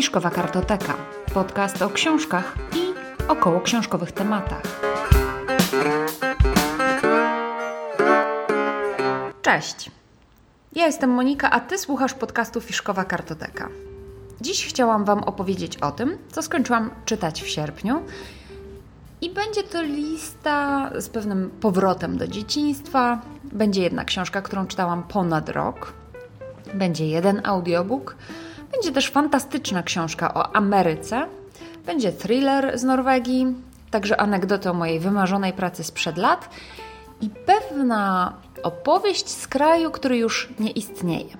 Fiszkowa Kartoteka. Podcast o książkach i około książkowych tematach. Cześć. Ja jestem Monika, a ty słuchasz podcastu Fiszkowa Kartoteka. Dziś chciałam Wam opowiedzieć o tym, co skończyłam czytać w sierpniu. I będzie to lista z pewnym powrotem do dzieciństwa. Będzie jedna książka, którą czytałam ponad rok. Będzie jeden audiobook. Będzie też fantastyczna książka o Ameryce. Będzie thriller z Norwegii, także anegdota o mojej wymarzonej pracy sprzed lat i pewna opowieść z kraju, który już nie istnieje.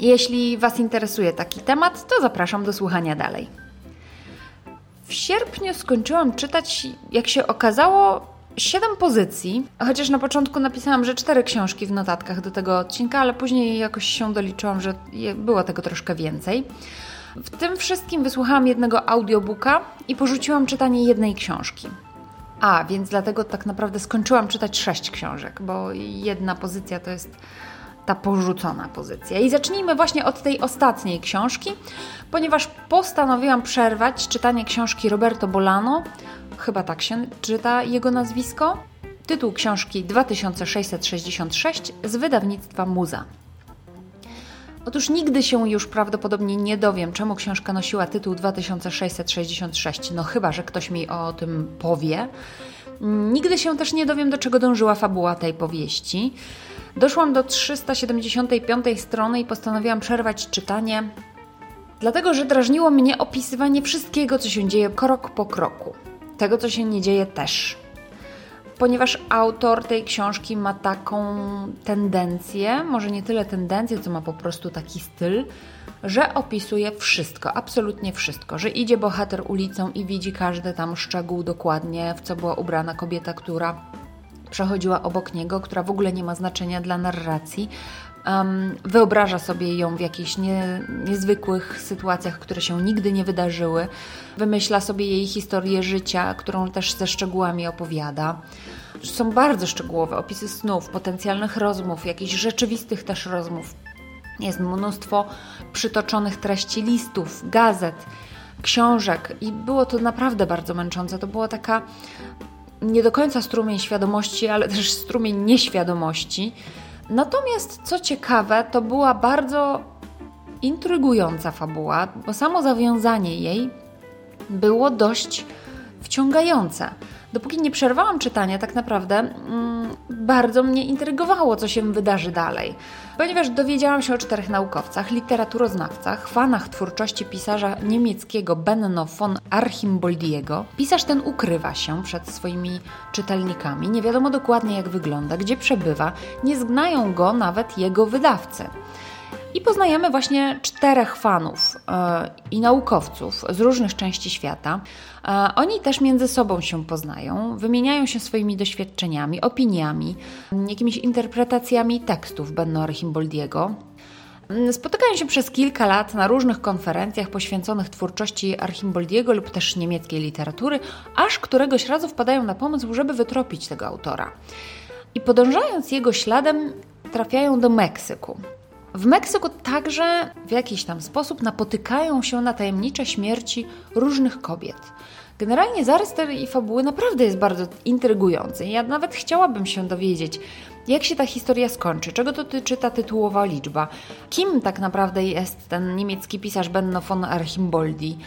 Jeśli Was interesuje taki temat, to zapraszam do słuchania dalej. W sierpniu skończyłam czytać, jak się okazało, siedem pozycji, chociaż na początku napisałam, że cztery książki w notatkach do tego odcinka, ale później jakoś się doliczyłam, że było tego troszkę więcej. W tym wszystkim wysłuchałam jednego audiobooka i porzuciłam czytanie jednej książki. A, więc dlatego tak naprawdę skończyłam czytać sześć książek, bo jedna pozycja to jest ta porzucona pozycja. I zacznijmy właśnie od tej ostatniej książki, ponieważ postanowiłam przerwać czytanie książki Roberto Bolano, chyba tak się czyta jego nazwisko. Tytuł książki 2666 z wydawnictwa Muza. Otóż nigdy się już prawdopodobnie nie dowiem, czemu książka nosiła tytuł 2666, no chyba, że ktoś mi o tym powie. Nigdy się też nie dowiem, do czego dążyła fabuła tej powieści. Doszłam do 375 strony i postanowiłam przerwać czytanie, dlatego że drażniło mnie opisywanie wszystkiego, co się dzieje krok po kroku. Tego, co się nie dzieje też. Ponieważ autor tej książki ma taką tendencję, może nie tyle tendencję, co ma po prostu taki styl, że opisuje wszystko, absolutnie wszystko, że idzie bohater ulicą i widzi każdy tam szczegół dokładnie, w co była ubrana kobieta, która przechodziła obok niego, która w ogóle nie ma znaczenia dla narracji. Um, wyobraża sobie ją w jakichś nie, niezwykłych sytuacjach, które się nigdy nie wydarzyły. Wymyśla sobie jej historię życia, którą też ze szczegółami opowiada. Są bardzo szczegółowe opisy snów, potencjalnych rozmów, jakichś rzeczywistych też rozmów. Jest mnóstwo przytoczonych treści listów, gazet, książek i było to naprawdę bardzo męczące. To była taka nie do końca strumień świadomości, ale też strumień nieświadomości. Natomiast co ciekawe, to była bardzo intrygująca fabuła, bo samo zawiązanie jej było dość wciągające. Dopóki nie przerwałam czytania, tak naprawdę mm, bardzo mnie intrygowało, co się wydarzy dalej. Ponieważ dowiedziałam się o czterech naukowcach, literaturoznawcach, fanach twórczości pisarza niemieckiego Benno von Archimboldiego. Pisarz ten ukrywa się przed swoimi czytelnikami, nie wiadomo dokładnie jak wygląda, gdzie przebywa, nie zgnają go nawet jego wydawcy. I poznajemy właśnie czterech fanów e, i naukowców z różnych części świata. E, oni też między sobą się poznają, wymieniają się swoimi doświadczeniami, opiniami, jakimiś interpretacjami tekstów Benno Archimboldiego. Spotykają się przez kilka lat na różnych konferencjach poświęconych twórczości Archimboldiego lub też niemieckiej literatury, aż któregoś razu wpadają na pomysł, żeby wytropić tego autora. I podążając jego śladem, trafiają do Meksyku. W Meksyku także w jakiś tam sposób napotykają się na tajemnicze śmierci różnych kobiet. Generalnie zarys tej fabuły naprawdę jest bardzo intrygujący. Ja nawet chciałabym się dowiedzieć, jak się ta historia skończy, czego dotyczy ta tytułowa liczba, kim tak naprawdę jest ten niemiecki pisarz Benno von Archimboldi,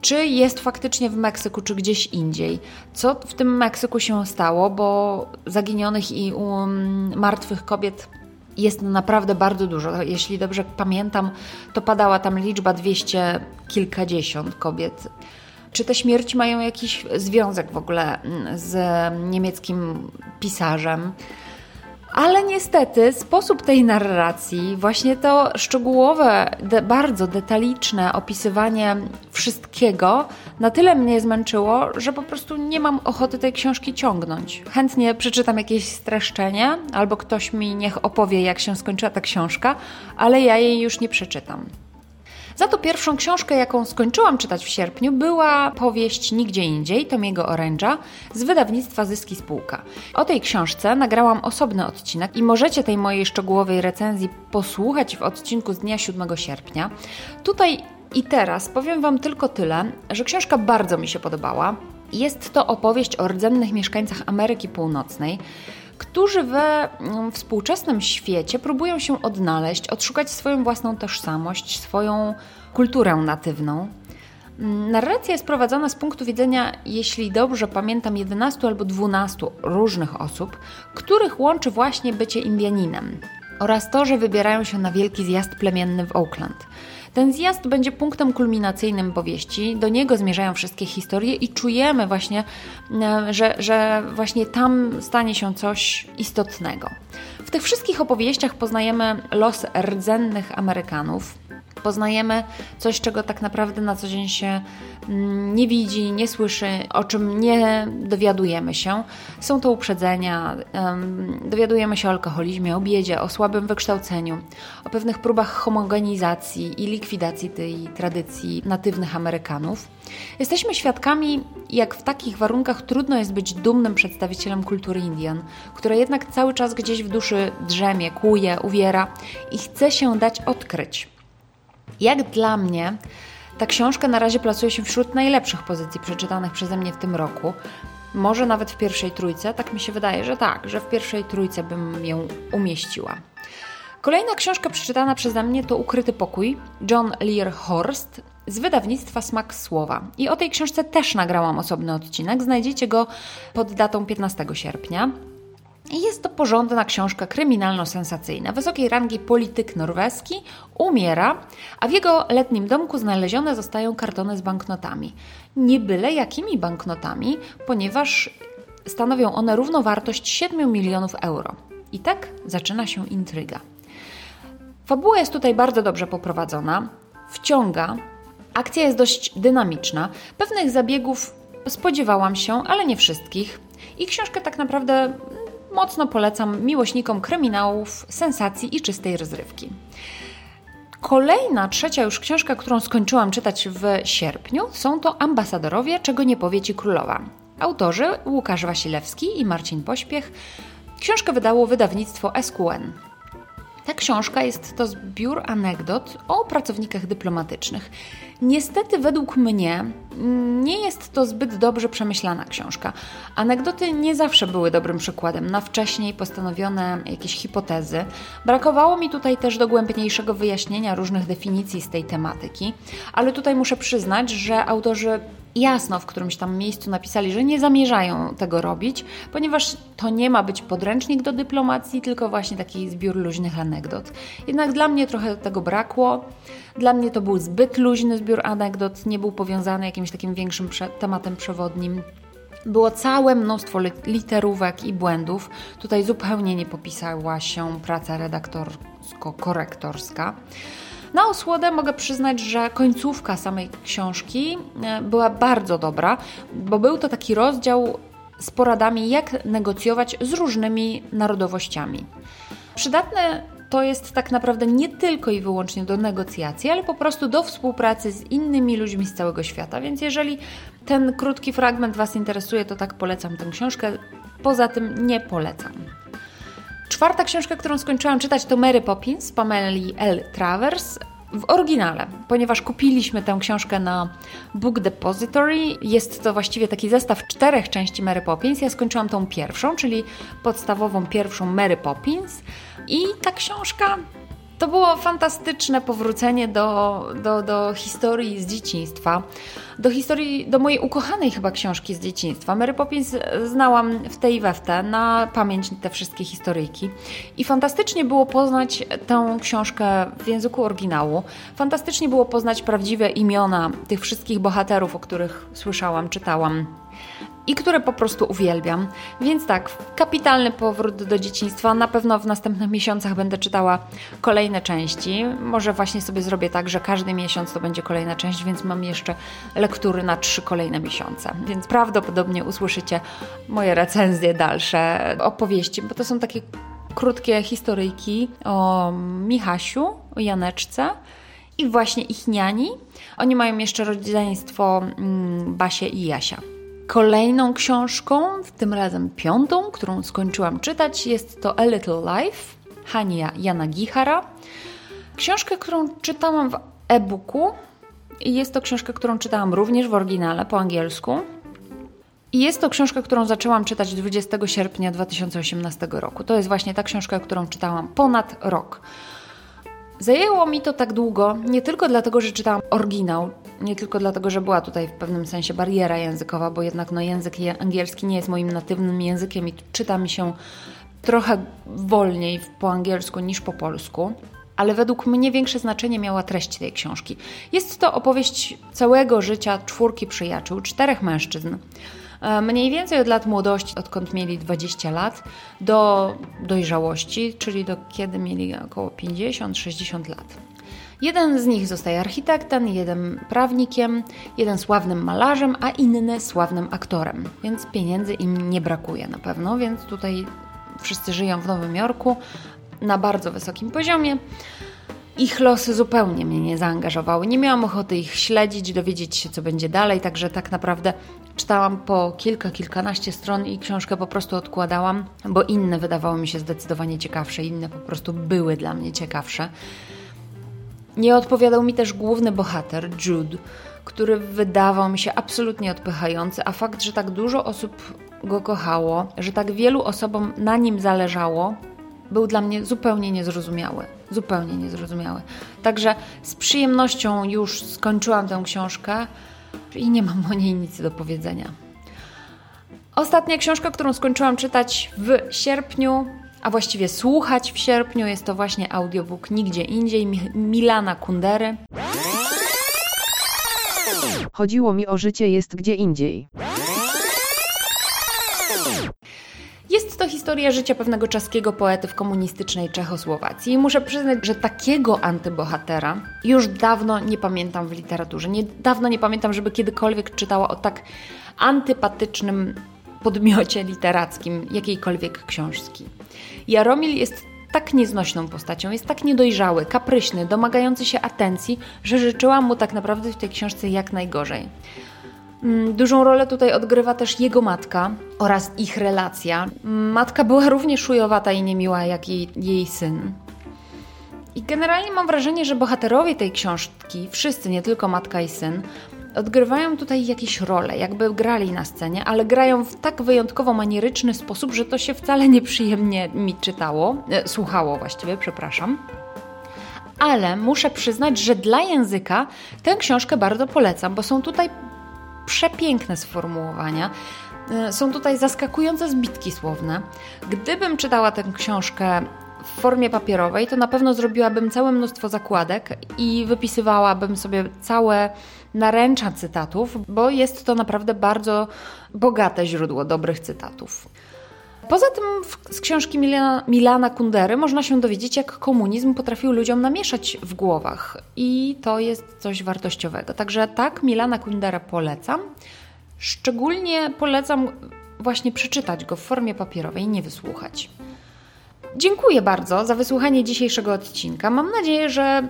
czy jest faktycznie w Meksyku, czy gdzieś indziej. Co w tym Meksyku się stało, bo zaginionych i um, martwych kobiet jest naprawdę bardzo dużo. Jeśli dobrze pamiętam, to padała tam liczba 200 kilkadziesiąt kobiet. Czy te śmierci mają jakiś związek w ogóle mm, z niemieckim pisarzem? Ale niestety sposób tej narracji, właśnie to szczegółowe, de, bardzo detaliczne opisywanie wszystkiego, na tyle mnie zmęczyło, że po prostu nie mam ochoty tej książki ciągnąć. Chętnie przeczytam jakieś streszczenie, albo ktoś mi niech opowie, jak się skończyła ta książka, ale ja jej już nie przeczytam. Za to pierwszą książkę, jaką skończyłam czytać w sierpniu, była powieść Nigdzie Indziej Tomiego Oręża z wydawnictwa Zyski Spółka. O tej książce nagrałam osobny odcinek i możecie tej mojej szczegółowej recenzji posłuchać w odcinku z dnia 7 sierpnia. Tutaj I teraz powiem Wam tylko tyle, że książka bardzo mi się podobała. Jest to opowieść o rdzennych mieszkańcach Ameryki Północnej, którzy we mm, współczesnym świecie próbują się odnaleźć, odszukać swoją własną tożsamość, swoją kulturę natywną. Mm, narracja jest prowadzona z punktu widzenia, jeśli dobrze pamiętam, 11 albo 12 różnych osób, których łączy właśnie bycie Indianinem oraz to, że wybierają się na wielki zjazd plemienny w Oakland. Ten zjazd będzie punktem kulminacyjnym powieści, do niego zmierzają wszystkie historie i czujemy właśnie, e, że, że właśnie tam stanie się coś istotnego. W tych wszystkich opowieściach poznajemy los rdzennych Amerykanów, poznajemy coś, czego tak naprawdę na co dzień się mm, nie widzi, nie słyszy, o czym nie dowiadujemy się. Są to uprzedzenia, dowiadujemy się o alkoholizmie, o biedzie, o słabym wykształceniu, o pewnych próbach homogenizacji i likwidacji tej tradycji natywnych Amerykanów. Jesteśmy świadkami, jak w takich warunkach trudno jest być dumnym przedstawicielem kultury Indian, która jednak cały czas gdzieś w duszy drzemie, kłuje, uwiera i chce się dać odkryć. Jak dla mnie, ta książka na razie plasuje się wśród najlepszych pozycji przeczytanych przeze mnie w tym roku. Może nawet w pierwszej trójce, tak mi się wydaje, że tak, że w pierwszej trójce bym ją umieściła. Kolejna książka przeczytana przeze mnie to Ukryty Pokój John Lear Horst z wydawnictwa Smak Słowa. I o tej książce też nagrałam osobny odcinek. Znajdziecie go pod datą 15 sierpnia. Jest to porządna książka kryminalno-sensacyjna. Wysokiej rangi polityk norweski umiera, a w jego letnim domku znalezione zostają kartony z banknotami. Nie byle jakimi banknotami, ponieważ stanowią one równowartość 7 milionów euro. I tak zaczyna się intryga. Fabuła jest tutaj bardzo dobrze poprowadzona, wciąga, akcja jest dość dynamiczna. Pewnych zabiegów spodziewałam się, ale nie wszystkich. I książkę tak naprawdę mocno polecam miłośnikom kryminałów, sensacji i czystej rozrywki. Kolejna, trzecia już książka, którą skończyłam czytać w sierpniu, są to Ambasadorowie, czego nie powie Ci królowa. Autorzy Łukasz Wasilewski i Marcin Pośpiech. Książkę wydało wydawnictwo SQN. Ta książka jest to zbiór anegdot o pracownikach dyplomatycznych. Niestety, według mnie, nie jest to zbyt dobrze przemyślana książka. Anegdoty nie zawsze były dobrym przykładem na wcześniej postanowione jakieś hipotezy. Brakowało mi tutaj też dogłębniejszego wyjaśnienia różnych definicji z tej tematyki, ale tutaj muszę przyznać, że autorzy jasno w którymś tam miejscu napisali, że nie zamierzają tego robić, ponieważ to nie ma być podręcznik do dyplomacji, tylko właśnie taki zbiór luźnych anegdot. Jednak dla mnie trochę tego brakło. Dla mnie to był zbyt luźny zbiór anegdot, nie był powiązany jakimś takim większym tematem przewodnim. Było całe mnóstwo literówek i błędów. Tutaj zupełnie nie popisała się praca redaktorsko-korektorska. Na osłodę mogę przyznać, że końcówka samej książki e, była bardzo dobra, bo był to taki rozdział z poradami, jak negocjować z różnymi narodowościami. Przydatne to jest tak naprawdę nie tylko i wyłącznie do negocjacji, ale po prostu do współpracy z innymi ludźmi z całego świata. Więc jeżeli ten krótki fragment Was interesuje, to tak polecam tę książkę. Poza tym nie polecam. Czwarta książka, którą skończyłam czytać, to Mary Poppins Pameli L. Travers w oryginale, ponieważ kupiliśmy tę książkę na Book Depository. Jest to właściwie taki zestaw czterech części Mary Poppins. Ja skończyłam tą pierwszą, czyli podstawową pierwszą Mary Poppins. I ta książka to było fantastyczne powrócenie do, do, do historii z dzieciństwa, do historii, do mojej ukochanej chyba książki z dzieciństwa. Mary Poppins znałam w tej i we w te, na pamięć te wszystkie historyjki. I fantastycznie było poznać tę książkę w języku oryginału. Fantastycznie było poznać prawdziwe imiona tych wszystkich bohaterów, o których słyszałam, czytałam i które po prostu uwielbiam. Więc tak, kapitalny powrót do dzieciństwa. Na pewno w następnych miesiącach będę czytała kolejne części. Może właśnie sobie zrobię tak, że każdy miesiąc to będzie kolejna część, więc mam jeszcze lektury na trzy kolejne miesiące. Więc prawdopodobnie usłyszycie moje recenzje dalsze, opowieści, bo to są takie krótkie historyjki o Michasiu, o Janeczce i właśnie ich niani. Oni mają jeszcze rodzeństwo mm, Basie i Jasia. Kolejną książką, tym razem piątą, którą skończyłam czytać, jest to A Little Life Hania Jana Gihara. Książkę, którą czytałam w e-booku, i jest to książka, którą czytałam również w oryginale po angielsku. I jest to książka, którą zaczęłam czytać 20 sierpnia 2018 roku. To jest właśnie ta książka, którą czytałam ponad rok. Zajęło mi to tak długo, nie tylko dlatego, że czytałam oryginał, nie tylko dlatego, że była tutaj w pewnym sensie bariera językowa, bo jednak no, język angielski nie jest moim natywnym językiem i czyta mi się trochę wolniej po angielsku niż po polsku. Ale według mnie większe znaczenie miała treść tej książki. Jest to opowieść całego życia czwórki przyjaciół, czterech mężczyzn E, mniej więcej od lat młodości, odkąd mieli 20 lat, do dojrzałości, czyli do kiedy mieli około 50-60 lat. Jeden z nich zostaje architektem, jeden prawnikiem, jeden sławnym malarzem, a inny sławnym aktorem, więc pieniędzy im nie brakuje na pewno, więc tutaj wszyscy żyją w Nowym Jorku na bardzo wysokim poziomie. Ich losy zupełnie mnie nie zaangażowały. Nie miałam ochoty ich śledzić, dowiedzieć się, co będzie dalej, także tak naprawdę czytałam po kilka, kilkanaście stron i książkę po prostu odkładałam, bo inne wydawały mi się zdecydowanie ciekawsze, inne po prostu były dla mnie ciekawsze. Nie odpowiadał mi też główny bohater, Jude, który wydawał mi się absolutnie odpychający, a fakt, że tak dużo osób go kochało, że tak wielu osobom na nim zależało, był dla mnie zupełnie niezrozumiały. Zupełnie niezrozumiały. Także z przyjemnością już skończyłam tę książkę i nie mam o niej nic do powiedzenia. Ostatnia książka, którą skończyłam czytać w sierpniu, a właściwie słuchać w sierpniu, jest to właśnie audiobook Nigdzie Indziej Milana Kundery. Chodziło mi o życie jest gdzie indziej. Jest to historia życia pewnego czeskiego poety w komunistycznej Czechosłowacji i muszę przyznać, że takiego antybohatera już dawno nie pamiętam w literaturze. Nie, dawno nie pamiętam, żeby kiedykolwiek czytała o tak antypatycznym podmiocie literackim jakiejkolwiek książki. Jaromil jest tak nieznośną postacią, jest tak niedojrzały, kapryśny, domagający się atencji, że życzyłam mu tak naprawdę w tej książce jak najgorzej. Mm, dużą rolę tutaj odgrywa też jego matka oraz ich relacja. Matka była równie szujowata i niemiła jak jej, jej syn. I generalnie mam wrażenie, że bohaterowie tej książki, wszyscy, nie tylko matka i syn, odgrywają tutaj jakieś role, jakby grali na scenie, ale grają w tak wyjątkowo manieryczny sposób, że to się wcale nieprzyjemnie mi czytało, e, słuchało właściwie, przepraszam. Ale muszę przyznać, że dla języka tę książkę bardzo polecam, bo są tutaj przepiękne sformułowania. E, są tutaj zaskakujące zbitki słowne. Gdybym czytała tę książkę w formie papierowej, to na pewno zrobiłabym całe mnóstwo zakładek i wypisywałabym sobie całe naręcza cytatów, bo jest to naprawdę bardzo bogate źródło dobrych cytatów. Poza tym z książki Milana, Milana Kundery można się dowiedzieć, jak komunizm potrafił ludziom namieszać w głowach i to jest coś wartościowego. Także tak, Milana Kundera polecam. Szczególnie polecam właśnie przeczytać go w formie papierowej, nie wysłuchać. Dziękuję bardzo za wysłuchanie dzisiejszego odcinka. Mam nadzieję, że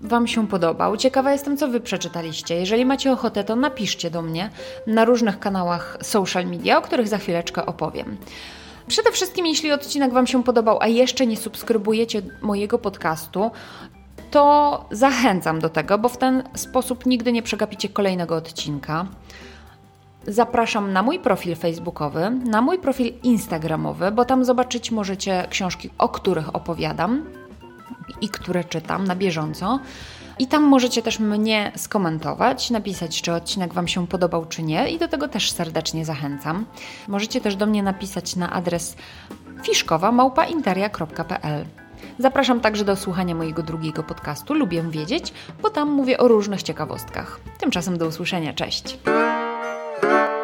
Wam się podobał. Ciekawa jestem, co Wy przeczytaliście. Jeżeli macie ochotę, to napiszcie do mnie na różnych kanałach social media, o których za chwileczkę opowiem. Przede wszystkim, jeśli odcinek Wam się podobał, a jeszcze nie subskrybujecie mojego podcastu, to zachęcam do tego, bo w ten sposób nigdy nie przegapicie kolejnego odcinka. Zapraszam na mój profil facebookowy, na mój profil instagramowy, bo tam zobaczyć możecie książki, o których opowiadam i które czytam na bieżąco. I tam możecie też mnie skomentować, napisać, czy odcinek Wam się podobał, czy nie, i do tego też serdecznie zachęcam. Możecie też do mnie napisać na adres fiszkowa.interia.pl. Zapraszam także do słuchania mojego drugiego podcastu Lubię Wiedzieć, bo tam mówię o różnych ciekawostkach. Tymczasem do usłyszenia, cześć! Bye.